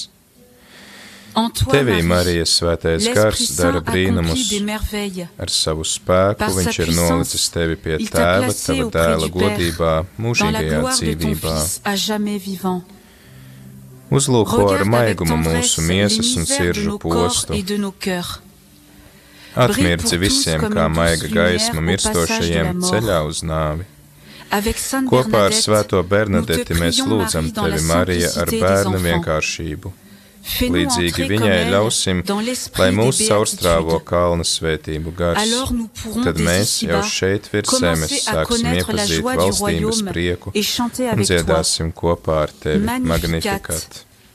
Tevī, Marie, Marijas svētais gars, dara brīnumus. Ar savu spēku viņš ir nolicis tevi pie tēva, tava dēla godībā, mūžīgajā dzīvībā. Uzlūko ar maigumu mūsu miesas un corps postu. Atmirdzi visiem kā maiga gaisma mirstošajiem ceļā uz nāvi. Kopā ar Bernadette, Svēto Bernadeti mēs lūdzam tevi, Marija, ar bērnu vienkāršību. Līdzīgi viņai ļausim, lai des mūs caurstrāvo kalna svētību gars. Tad mēs jau šeit virs zemes sāksim iepazīt valstības prieku un dziedāsim kopā ar tevi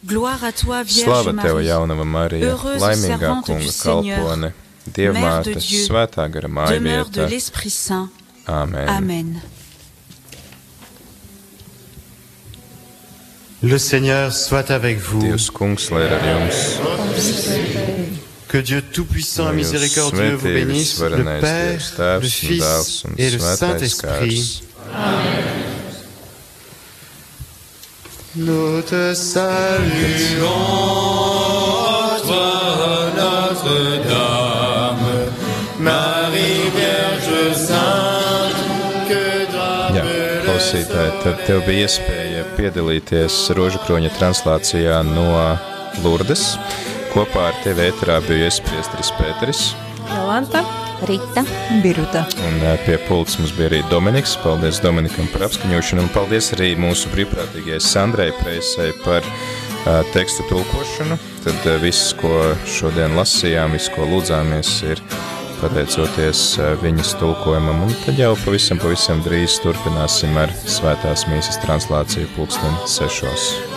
Vierge Slava tev, jaunava Marija, laimīgā kunga kalpone, Dievmāte, svētā gara māja demeure de vieta. l'Esprit Saint. Amen. Le Seigneur soit avec vous. Dievs kungs, lai ir ar jums. Que Dieu Tout-Puissant et Lai jūs Miséricordieux vous svētī bénisse, le visvarenais Père, Dievs, le Tēvs un Dēls Fils un et le Svētais Saint-Esprit. Gars. Nous te saluons, klausītāji, tad tev bija iespēja piedalīties rožakroņa translācijā no Lurdes. Kopā ar tevi ēterā bija iespriestris Pēteris. Jolanta, Rita, Biruta. Un ā, pie pults mums bija arī Dominiks. Paldies Dominikam par apskaņošanu. Un paldies arī mūsu brīvprātīgajai Sandrai Preisai par uh, tekstu tulkošanu. Tad uh, viss, ko šodien lasījām, viss, ko lūdzāmies, ir pateicoties uh, viņas tulkojumam. Un tad jau pavisam, pavisam drīz turpināsim ar svētās mīsas translāciju pulksten sešos.